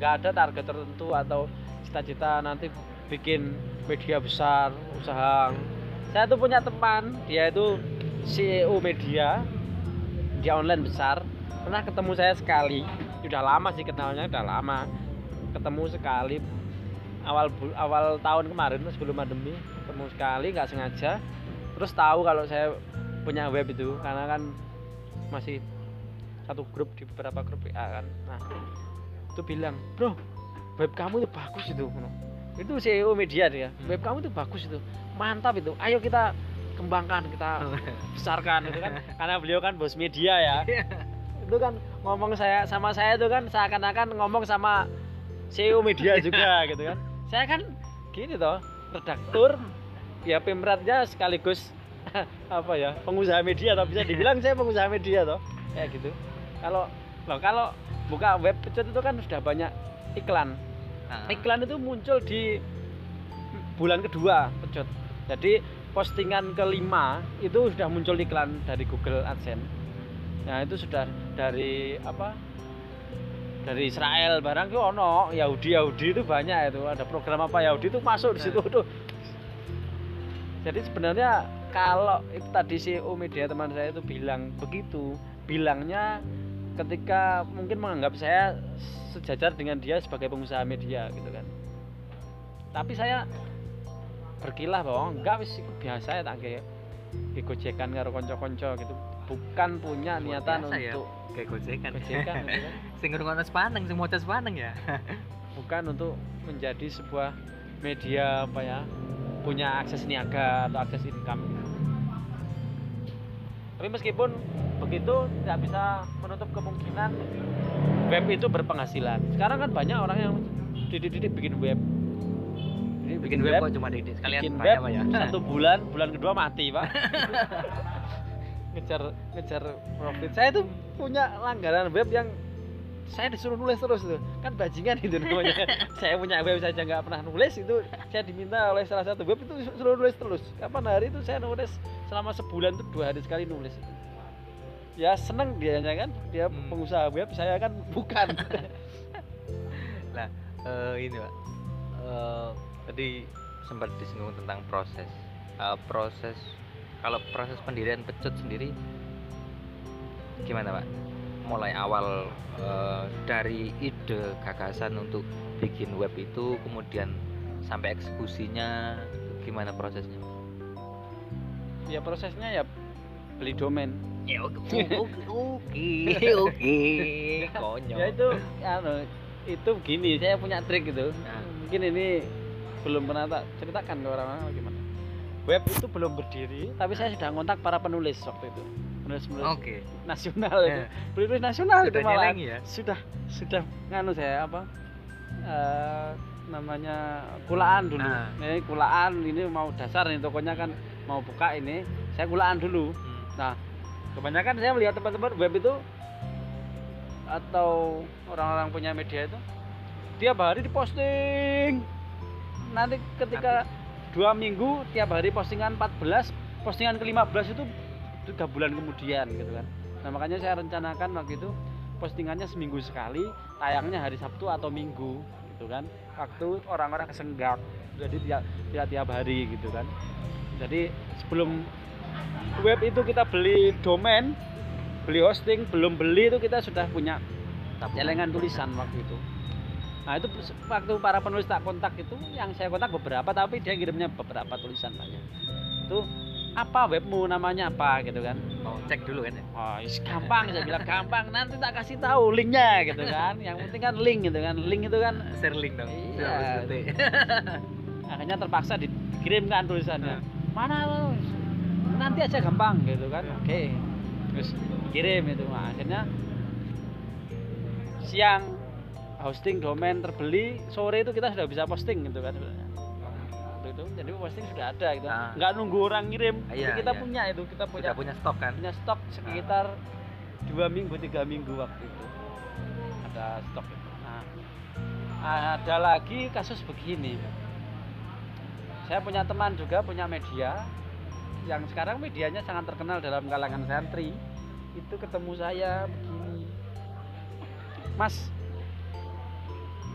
[SPEAKER 2] nggak ada target tertentu atau cita-cita nanti bikin media besar usaha. Saya tuh punya teman dia itu CEO media. Dia online besar. Pernah ketemu saya sekali. Udah lama sih kenalnya udah lama. Ketemu sekali awal awal tahun kemarin sebelum pandemi ketemu sekali nggak sengaja. Terus tahu kalau saya punya web itu karena kan masih satu grup di beberapa grup WA kan. Nah itu bilang bro web kamu itu bagus itu. Itu CEO media dia web kamu itu bagus itu mantap itu. Ayo kita kembangkan kita besarkan itu kan. Karena beliau kan bos media ya. Itu kan ngomong saya sama saya itu kan seakan-akan ngomong sama CEO media juga gitu kan saya kan gini toh redaktur ya pemberatnya sekaligus apa ya pengusaha media atau bisa dibilang saya pengusaha media toh kayak gitu. Kalau loh kalau buka web pecut itu kan sudah banyak iklan. Iklan itu muncul di bulan kedua pecut jadi postingan kelima itu sudah muncul iklan dari Google AdSense. Nah itu sudah dari apa dari Israel barang itu ono Yahudi Yahudi itu banyak itu. Ada program apa Yahudi itu masuk di situ tuh jadi sebenarnya kalau itu tadi CEO media teman saya itu bilang begitu bilangnya ketika mungkin menganggap saya sejajar dengan dia sebagai pengusaha media gitu kan. Tapi saya berkilah bahwa enggak wis biasa ya tak kayak gojekan karo konco-konco gitu bukan punya
[SPEAKER 1] Luar
[SPEAKER 2] niatan
[SPEAKER 1] biasa ya.
[SPEAKER 2] untuk
[SPEAKER 1] kayak gojekan.
[SPEAKER 2] gojekan gitu
[SPEAKER 1] sing ngrungokno sepaneng sing maca sepaneng ya.
[SPEAKER 2] Bukan untuk menjadi sebuah media apa ya punya akses niaga atau akses income. Tapi meskipun begitu tidak bisa menutup kemungkinan web itu berpenghasilan. Sekarang kan banyak orang yang didik-didik bikin web. Jadi
[SPEAKER 1] bikin web kok cuma didik sekalian
[SPEAKER 2] bikin
[SPEAKER 1] banyak
[SPEAKER 2] web
[SPEAKER 1] ya
[SPEAKER 2] satu bulan bulan kedua mati pak ngejar ngejar profit. Saya tuh punya langganan web yang saya disuruh nulis terus tuh. Kan bajingan itu namanya. Saya punya web saja nggak pernah nulis itu saya diminta oleh salah satu web itu suruh nulis terus. Kapan hari itu saya nulis selama sebulan tuh dua hari sekali nulis. Ya seneng dia kan dia
[SPEAKER 1] Hmm.
[SPEAKER 2] pengusaha web saya kan bukan.
[SPEAKER 1] Eh, ini pak. Eh, tadi sempat disinggung tentang proses. Eh, proses kalau proses pendirian pecut sendiri gimana pak? Mulai awal eh, dari ide gagasan untuk bikin web itu kemudian sampai eksekusinya gimana prosesnya?
[SPEAKER 2] Ya prosesnya ya beli domain.
[SPEAKER 1] Ya oke oke oke oke. Konyol.
[SPEAKER 2] Ya itu anu, itu gini saya punya trik gitu.
[SPEAKER 1] Nah.
[SPEAKER 2] mungkin ini belum pernah tak ceritakan ke orang-orang gimana web itu belum berdiri tapi saya sudah ngontak para penulis waktu itu penulis penulis
[SPEAKER 1] oke
[SPEAKER 2] nasional itu
[SPEAKER 1] Ya.
[SPEAKER 2] penulis nasional itu
[SPEAKER 1] Sudah
[SPEAKER 2] malah
[SPEAKER 1] nyelengi ya?
[SPEAKER 2] sudah sudah nganu saya apa eh, namanya kulaan dulu
[SPEAKER 1] Ah.
[SPEAKER 2] ini kulaan ini mau dasar nih tokonya kan mau buka ini saya kulaan dulu
[SPEAKER 1] Hmm.
[SPEAKER 2] kebanyakan saya melihat teman-teman web itu atau orang-orang punya media itu tiap hari diposting nanti ketika dua minggu tiap hari postingan 14 postingan ke 15 itu tiga bulan kemudian gitu kan. Nah makanya saya rencanakan waktu itu postingannya seminggu sekali tayangnya hari Sabtu atau Minggu gitu kan. Waktu orang-orang kesenggak jadi tiap, tiap tiap hari gitu kan. Jadi sebelum web itu kita beli domain beli hosting belum beli itu kita sudah punya celengan tulisan waktu itu nah itu waktu para penulis tak kontak itu yang saya kontak beberapa tapi dia kirimnya beberapa tulisan banyak. Itu apa webmu? Namanya apa? gitu kan.
[SPEAKER 1] Mau cek dulu kan ya?
[SPEAKER 2] Oh is gampang saya bilang gampang nanti tak kasih tahu linknya. gitu kan. Yang penting kan link gitu kan. Link itu kan
[SPEAKER 1] share link dong.
[SPEAKER 2] Iya. akhirnya terpaksa dikirimkan tulisannya. Mana lo? Nanti aja gampang gitu kan. Oke. Terus kirim itu. Nah, akhirnya siang hosting domain terbeli sore itu kita sudah bisa posting gitu kan. Sebenarnya itu jadi posting sudah ada gitu.
[SPEAKER 1] Ah.
[SPEAKER 2] nggak nunggu orang ngirim.
[SPEAKER 1] Iya,
[SPEAKER 2] Jadi kita
[SPEAKER 1] iya.
[SPEAKER 2] punya itu kita punya
[SPEAKER 1] udah punya stok kan?
[SPEAKER 2] punya stok sekitar dua minggu tiga minggu waktu itu. Ada stok itu. Nah ada lagi kasus begini. Saya punya teman juga punya media yang sekarang medianya sangat terkenal dalam kalangan santri. Itu ketemu saya begini. Mas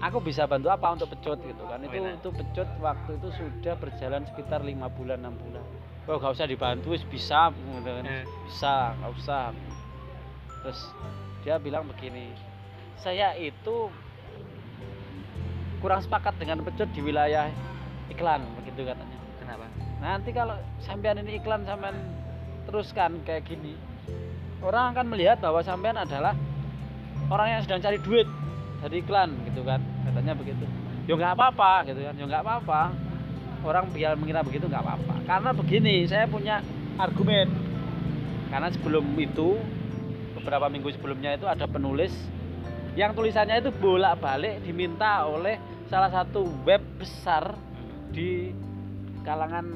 [SPEAKER 2] aku bisa bantu apa untuk pecut gitu kan. Itu itu pecut waktu itu sudah berjalan sekitar lima bulan enam bulan. Oh gak usah dibantu bisa gitu kan.
[SPEAKER 1] Eh.
[SPEAKER 2] bisa nggak usah. Terus dia bilang begini saya itu kurang sepakat dengan pecut di wilayah iklan begitu katanya.
[SPEAKER 1] Kenapa?
[SPEAKER 2] Nanti kalau sampean ini iklan sampean teruskan kayak gini orang akan melihat bahwa sampean adalah orang yang sedang cari duit dari iklan gitu kan. Katanya begitu. Ya nggak apa-apa gitu kan. Ya nggak apa-apa. Orang biar mengira begitu nggak apa-apa. Karena begini saya punya argumen. Karena sebelum itu beberapa minggu sebelumnya itu ada penulis yang tulisannya itu bolak-balik diminta oleh salah satu web besar di kalangan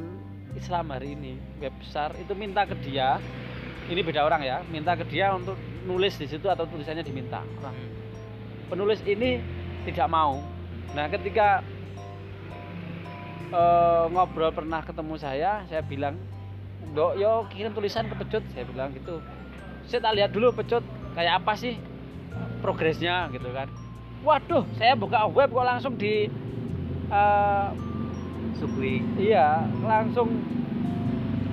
[SPEAKER 2] Islam hari ini. Web besar itu minta ke dia. Ini beda orang ya. Minta ke dia untuk nulis di situ atau tulisannya diminta. Nah, penulis ini tidak mau nah ketika eh, ngobrol pernah ketemu saya saya bilang Dok, yo kirim tulisan ke pecut saya bilang gitu saya tak lihat dulu pecut kayak apa sih progresnya gitu kan waduh saya buka web kok langsung di
[SPEAKER 1] Sugui
[SPEAKER 2] Iya, langsung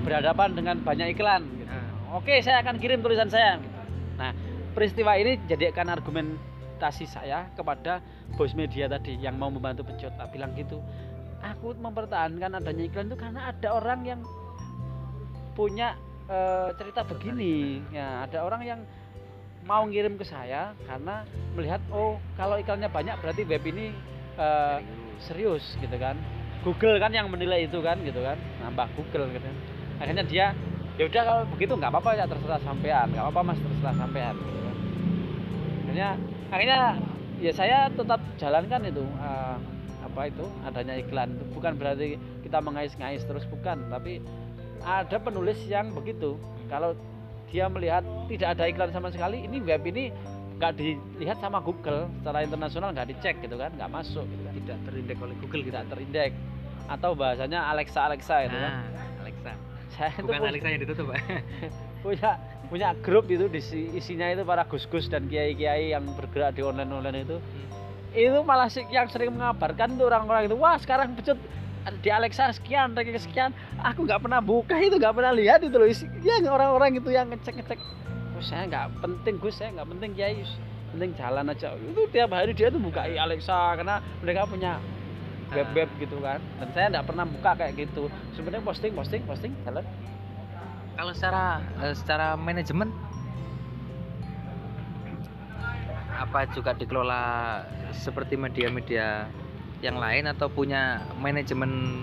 [SPEAKER 2] berhadapan dengan banyak iklan. Gitu.
[SPEAKER 1] Ah.
[SPEAKER 2] Oke, saya akan kirim tulisan saya. Gitu. Nah, peristiwa ini jadikan argumentasi saya kepada bos media tadi yang mau membantu pecut. Tak bilang gitu. Aku mempertahankan adanya iklan itu karena ada orang yang punya eh, cerita begini. Ya, ada orang yang mau ngirim ke saya karena melihat oh kalau iklannya banyak berarti web ini eh, serius gitu kan Google kan yang menilai itu kan gitu kan nambah Google gitu kan. akhirnya dia ya udah kalau begitu nggak apa-apa ya terserah sampean nggak apa-apa mas terserah sampean gitu. Akhirnya akhirnya ya saya tetap jalankan itu eh, apa itu adanya iklan itu. Bukan berarti kita mengais-ngais terus bukan. Tapi ada penulis yang begitu. Kalau dia melihat tidak ada iklan sama sekali ini web ini nggak dilihat sama Google. Secara internasional nggak dicek gitu kan nggak masuk gitu kan.
[SPEAKER 1] Tidak terindeks oleh Google
[SPEAKER 2] tidak terindeks. Atau bahasanya Alexa Alexa itu kan.
[SPEAKER 1] Nah, Alexa.
[SPEAKER 2] Saya itu
[SPEAKER 1] bukan
[SPEAKER 2] punya,
[SPEAKER 1] Alexa yang ditutup Pak.
[SPEAKER 2] punya punya grup itu disi- isinya itu para gus-gus dan kiai-kiai yang bergerak di online online itu itu malah sih yang sering mengabarkan tuh orang-orang itu wah sekarang pecut di Alexa sekian ranking sekian aku nggak pernah buka itu nggak pernah lihat itu loh. Ya orang-orang itu yang ngecek ngecek oh, saya nggak penting gus saya nggak penting kiai penting jalan aja. Itu tiap hari dia tuh buka Alexa karena mereka punya web-web gitu kan. Dan saya nggak pernah buka kayak gitu. Sebenarnya posting posting posting jalan
[SPEAKER 1] kalau secara eh, secara manajemen apa juga dikelola seperti media-media yang lain atau punya manajemen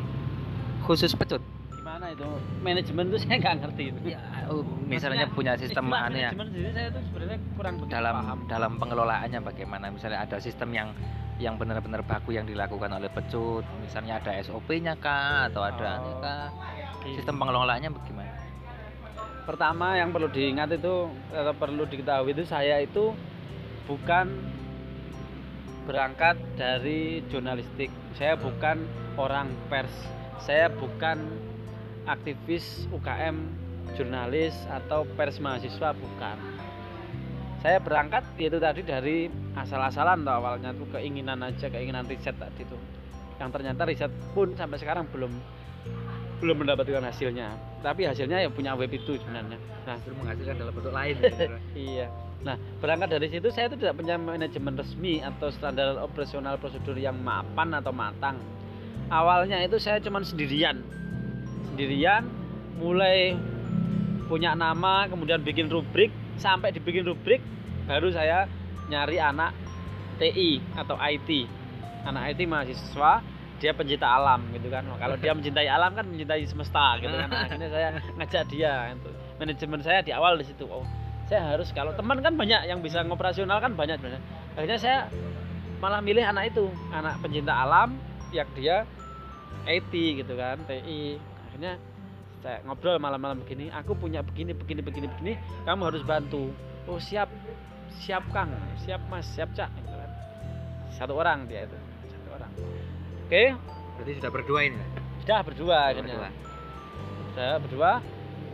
[SPEAKER 1] khusus pecut?
[SPEAKER 2] Gimana itu? Manajemen tuh saya nggak ngerti itu.
[SPEAKER 1] Ya, oh, misalnya
[SPEAKER 2] Maksudnya,
[SPEAKER 1] punya sistem anu ya.
[SPEAKER 2] manajemen saya tuh sebenarnya kurang
[SPEAKER 1] dalam
[SPEAKER 2] paham.
[SPEAKER 1] dalam pengelolaannya bagaimana? Misalnya ada sistem yang yang benar-benar baku yang dilakukan oleh pecut. Misalnya ada SOP-nya kah atau ada
[SPEAKER 2] Oh.
[SPEAKER 1] anu kah? sistem pengelolaannya bagaimana
[SPEAKER 2] pertama yang perlu diingat itu atau perlu diketahui itu saya itu bukan berangkat dari jurnalistik. Saya bukan orang pers. Saya bukan aktivis UKM jurnalis atau pers mahasiswa bukan. Saya berangkat itu tadi dari asal-asalan tuh awalnya tuh keinginan aja, keinginan riset tadi tuh. Yang ternyata riset pun sampai sekarang belum belum mendapatkan hasilnya. Tapi hasilnya ya punya web itu sebenarnya. Nah,
[SPEAKER 1] Justru menghasilkan dalam bentuk lain. gitu.
[SPEAKER 2] Iya. Nah, berangkat dari situ saya itu tidak punya manajemen resmi atau standar operasional prosedur yang mapan atau matang. Awalnya itu saya cuma sendirian. Sendirian mulai punya nama, kemudian bikin rubrik, sampai dibikin rubrik baru saya nyari anak TI atau IT. Anak IT mahasiswa dia pencinta alam gitu kan. Kalau dia mencintai alam kan mencintai semesta gitu kan. Nah, akhirnya saya ngajak dia itu. Manajemen saya di awal di situ. Oh, saya harus kalau teman kan banyak yang bisa ngoperasional kan banyak sebenarnya akhirnya saya malah milih anak itu anak pencinta alam yang dia IT gitu kan TI akhirnya saya ngobrol malam-malam begini aku punya begini begini begini begini kamu harus bantu oh siap siap Kang siap Mas siap Cak gitu kan. satu orang dia itu satu orang oke.
[SPEAKER 1] Berarti sudah berdua ini.
[SPEAKER 2] Sudah berdua akhirnya.
[SPEAKER 1] Berdua.
[SPEAKER 2] saya berdua.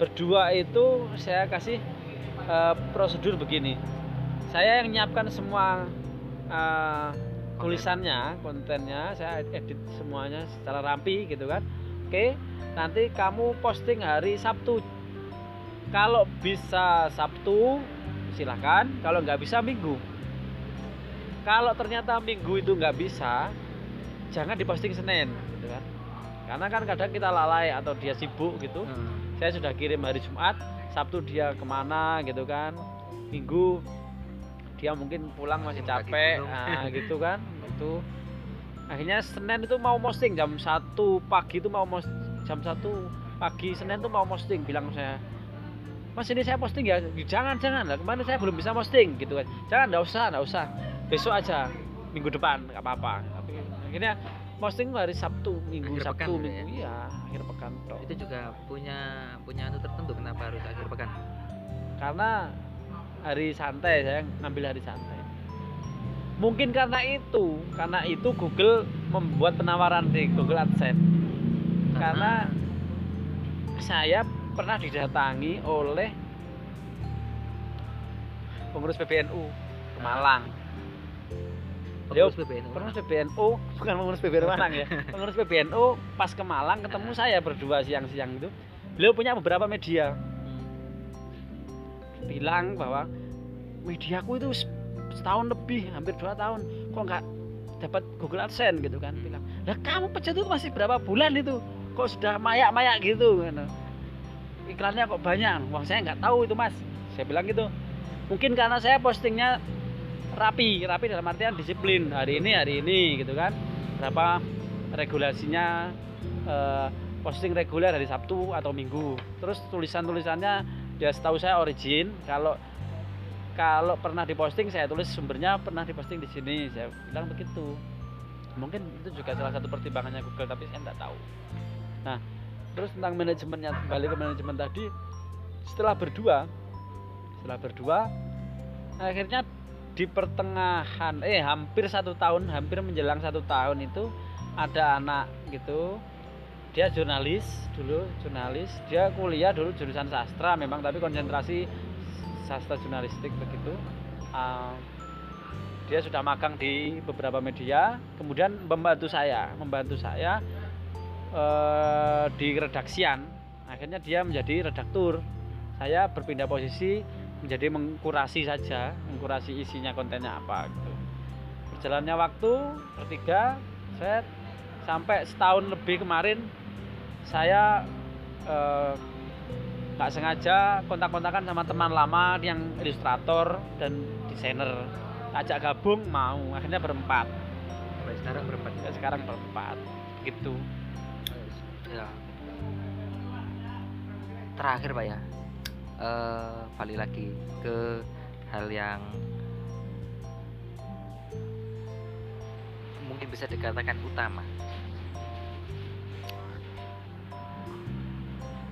[SPEAKER 2] Berdua itu saya kasih eh, prosedur begini. Saya yang nyiapkan semua eh, tulisannya kontennya. Saya edit semuanya secara rapi gitu kan. Oke. Nanti kamu posting hari Sabtu. Kalau bisa Sabtu silahkan kalau nggak bisa Minggu. Kalau ternyata Minggu itu nggak bisa jangan diposting Senin gitu kan. Karena kan kadang kita lalai atau dia sibuk gitu.
[SPEAKER 1] Hmm.
[SPEAKER 2] saya sudah kirim hari Jumat Sabtu dia ke mana gitu kan. Minggu dia mungkin pulang masih capek nah, gitu kan itu akhirnya Senin itu mau posting jam 1 pagi itu mau mos jam 1 pagi Senin itu mau posting bilang saya Mas ini saya posting ya? Jangan jangan lah kemarin saya belum bisa posting gitu kan. Jangan nggak usah nggak usah. Besok aja minggu depan nggak apa-apa akhirnya posting hari Sabtu minggu
[SPEAKER 1] Akhir pekan
[SPEAKER 2] Sabtu
[SPEAKER 1] ya?
[SPEAKER 2] minggu iya akhir pekan toh.
[SPEAKER 1] Itu juga punya punya anu tertentu kenapa harus akhir pekan?
[SPEAKER 2] karena hari santai saya ngambil hari santai mungkin karena itu karena itu Google membuat penawaran di Google AdSense karena saya pernah didatangi oleh pengurus PBNU ke Malang
[SPEAKER 1] pengurus PBNU.
[SPEAKER 2] pengurus PBNU bukan pengurus PBNU Malang ya. Pengurus PBNU pas ke Malang ketemu saya berdua siang-siang itu. Beliau punya beberapa media. Bilang bahwa mediaku itu setahun lebih hampir dua tahun kok nggak dapat Google AdSense gitu kan bilang lah kamu pecat itu masih berapa bulan itu? Kok sudah mayak-mayak gitu? Kan. iklannya kok banyak? Wah saya nggak tahu itu mas. Saya bilang gitu. Mungkin karena saya postingnya rapi rapi dalam artian disiplin. Hari ini hari ini gitu kan. Berapa regulasinya eh, posting reguler hari Sabtu atau Minggu. Terus tulisan tulisannya ya setahu saya origin. Kalau kalau pernah diposting saya tulis sumbernya pernah diposting di sini. Saya bilang begitu. Mungkin itu juga salah satu pertimbangannya Google tapi saya tidak tahu. Nah terus tentang manajemennya kembali ke manajemen tadi. Setelah berdua setelah berdua akhirnya di pertengahan eh hampir satu tahun hampir menjelang satu tahun itu ada anak gitu. Dia jurnalis dulu jurnalis. Dia kuliah dulu jurusan sastra memang tapi konsentrasi sastra jurnalistik begitu. Ah, dia sudah magang di beberapa media. Kemudian membantu saya membantu saya eh, di redaksian. Akhirnya dia menjadi redaktur. Saya berpindah posisi menjadi mengkurasi saja mengkurasi isinya kontennya apa gitu. Berjalannya waktu bertiga saya sampai setahun lebih kemarin saya eh, nggak sengaja kontak-kontakan sama teman lama yang ilustrator dan desainer. Ajak gabung mau. Akhirnya berempat.
[SPEAKER 1] Sampai sekarang berempat.
[SPEAKER 2] ya? Sekarang berempat. Gitu.
[SPEAKER 1] Ya. Terakhir Pak ya. Balik lagi ke hal yang mungkin bisa dikatakan utama.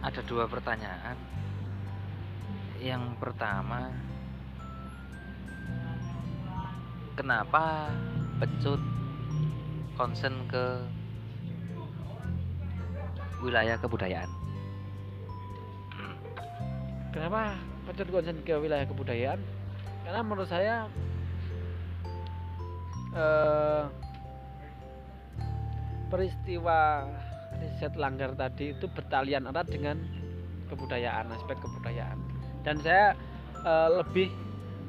[SPEAKER 1] Ada dua pertanyaan. Yang pertama, kenapa pecut concern ke wilayah kebudayaan
[SPEAKER 2] Kenapa pecut konsen ke wilayah kebudayaan? Karena menurut saya eh, peristiwa riset langgar tadi itu bertalian erat dengan kebudayaan, aspek kebudayaan. Dan saya eh, lebih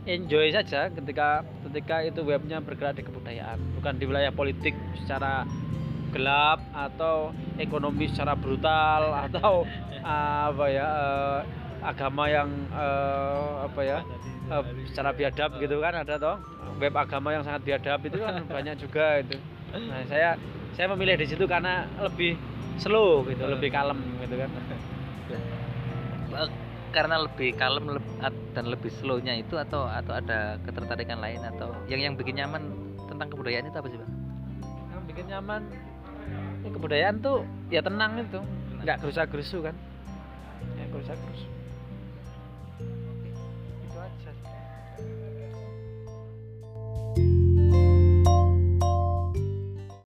[SPEAKER 2] enjoy saja ketika ketika itu webnya bergerak di kebudayaan, bukan di wilayah politik secara gelap atau ekonomi secara brutal atau apa ya eh, agama yang eh, apa ya eh, secara biadab gitu kan ada toh. Web agama yang sangat biadab itu kan banyak juga itu. Nah saya saya memilih di situ karena lebih slow gitu lebih kalem gitu kan.
[SPEAKER 1] Eh, karena lebih kalem dan lebih slownya itu atau atau ada ketertarikan lain atau yang yang bikin nyaman tentang kebudayaan itu apa sih bang?
[SPEAKER 2] yang bikin nyaman ya kebudayaan tuh ya tenang itu. Nggak gerusa gerusu kan. Ya gerusa gerusu